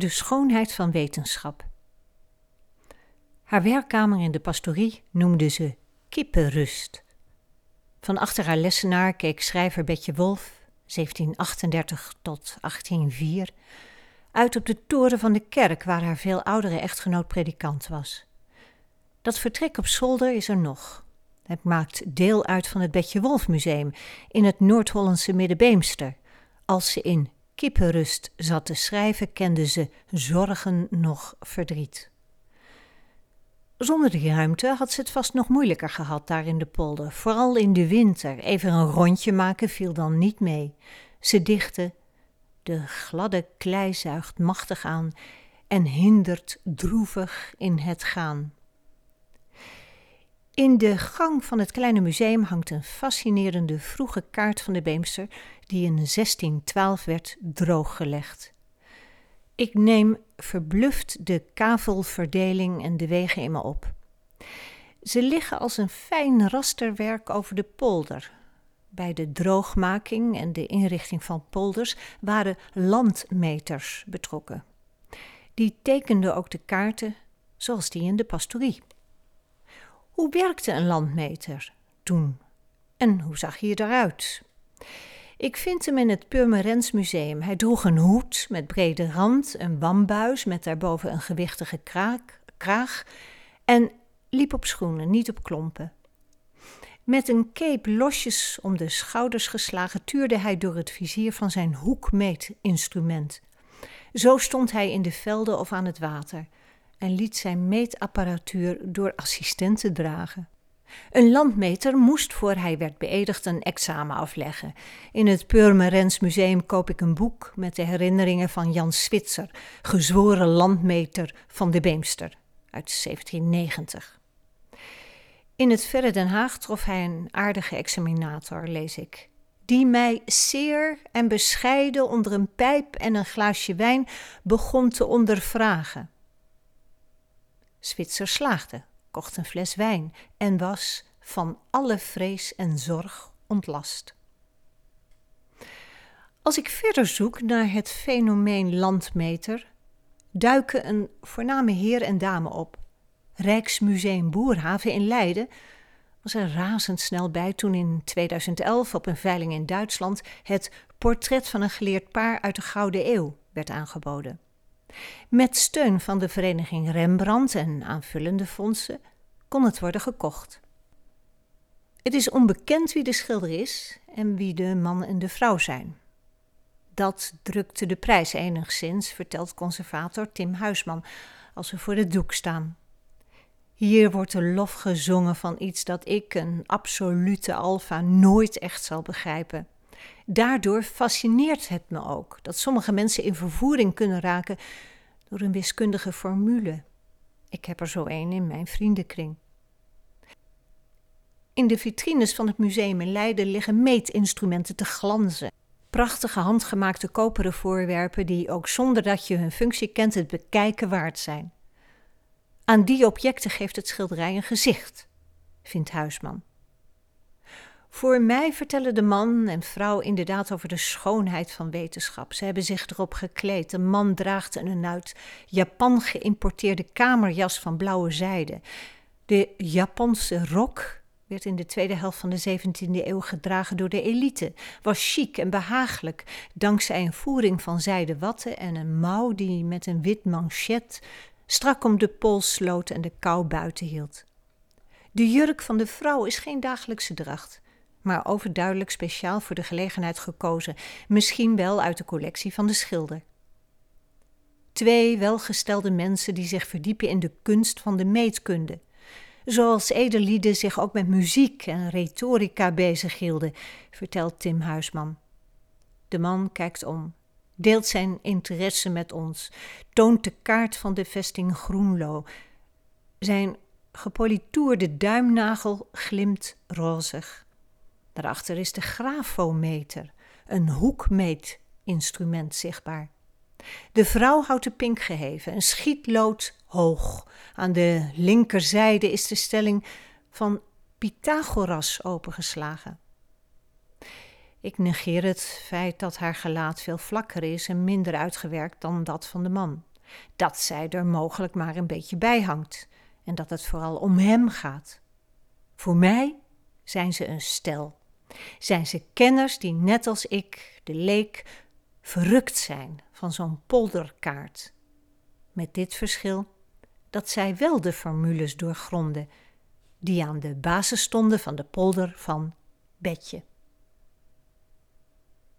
De schoonheid van wetenschap. Haar werkkamer in de pastorie noemde ze kippenrust. Van achter haar lessenaar keek schrijver Betje Wolf, 1738 tot 1804, uit op de toren van de kerk waar haar veel oudere echtgenoot predikant was. Dat vertrek op zolder is er nog. Het maakt deel uit van het Betje Wolf Museum in het Noord-Hollandse Middenbeemster. Als ze in kippenrust zat te schrijven, kende ze zorgen nog verdriet. Zonder die ruimte had ze het vast nog moeilijker gehad daar in de polder. Vooral in de winter. Even een rondje maken viel dan niet mee. Ze dichtte: De gladde klei zuigt machtig aan en hindert droevig in het gaan. In de gang van het kleine museum hangt een fascinerende vroege kaart van de Beemster, die in 1612 werd drooggelegd. Ik neem verbluft de kavelverdeling en de wegen in me op. Ze liggen als een fijn rasterwerk over de polder. Bij de droogmaking en de inrichting van polders waren landmeters betrokken. Die tekenden ook de kaarten zoals die in de pastorie. Hoe werkte een landmeter toen? En hoe zag hij eruit? Ik vind hem in het Purmerends Museum. Hij droeg een hoed met brede rand, een wambuis met daarboven een gewichtige kraak, kraag en liep op schoenen, niet op klompen. Met een cape losjes om de schouders geslagen tuurde hij door het vizier van zijn hoekmeetinstrument. Zo stond hij in de velden of aan het water en liet zijn meetapparatuur door assistenten dragen. Een landmeter moest voor hij werd beëdigd een examen afleggen. In het Purmerends Museum koop ik een boek met de herinneringen van Jan Switzer, gezworen landmeter van de Beemster uit 1790. In het verre Den Haag trof hij een aardige examinator, lees ik, die mij zeer en bescheiden onder een pijp en een glaasje wijn begon te ondervragen. Switzer slaagde, kocht een fles wijn en was van alle vrees en zorg ontlast. Als ik verder zoek naar het fenomeen landmeter, duiken een voorname heer en dame op. Rijksmuseum Boerhaven in Leiden was er razendsnel bij toen in 2011 op een veiling in Duitsland het portret van een geleerd paar uit de Gouden Eeuw werd aangeboden. Met steun van de vereniging Rembrandt en aanvullende fondsen kon het worden gekocht. Het is onbekend wie de schilder is en wie de man en de vrouw zijn. Dat drukte de prijs enigszins, vertelt conservator Tim Huisman als we voor het doek staan. Hier wordt de lof gezongen van iets dat ik, een absolute alfa, nooit echt zal begrijpen. Daardoor fascineert het me ook dat sommige mensen in vervoering kunnen raken door een wiskundige formule. Ik heb er zo een in mijn vriendenkring. In de vitrines van het museum in Leiden liggen meetinstrumenten te glanzen. Prachtige handgemaakte koperen voorwerpen die ook zonder dat je hun functie kent het bekijken waard zijn. Aan die objecten geeft het schilderij een gezicht, vindt Huisman. Voor mij vertellen de man en vrouw inderdaad over de schoonheid van wetenschap. Ze hebben zich erop gekleed. De man draagt een uit Japan geïmporteerde kamerjas van blauwe zijde. De Japanse rok werd in de tweede helft van de 17e eeuw gedragen door de elite, was chic en behagelijk, dankzij een voering van zijde watten en een mouw die met een wit manchet strak om de pols sloot en de kou buiten hield. De jurk van de vrouw is geen dagelijkse dracht maar overduidelijk speciaal voor de gelegenheid gekozen, misschien wel uit de collectie van de schilder. Twee welgestelde mensen die zich verdiepen in de kunst van de meetkunde, zoals edellieden zich ook met muziek en retorica bezighielden, vertelt Tim Huisman. De man kijkt om, deelt zijn interesse met ons, toont de kaart van de vesting Groenlo. Zijn gepolitoerde duimnagel glimt rozig. Daarachter is de grafometer, een hoekmeetinstrument zichtbaar. De vrouw houdt de pink geheven, een schietlood hoog. Aan de linkerzijde is de stelling van Pythagoras opengeslagen. Ik negeer het feit dat haar gelaat veel vlakker is en minder uitgewerkt dan dat van de man. dat zij er mogelijk maar een beetje bij hangt en dat het vooral om hem gaat. Voor mij zijn ze een stel. Zijn ze kenners die net als ik, de leek, verrukt zijn van zo'n polderkaart. Met dit verschil dat zij wel de formules doorgronden die aan de basis stonden van de polder van Betje.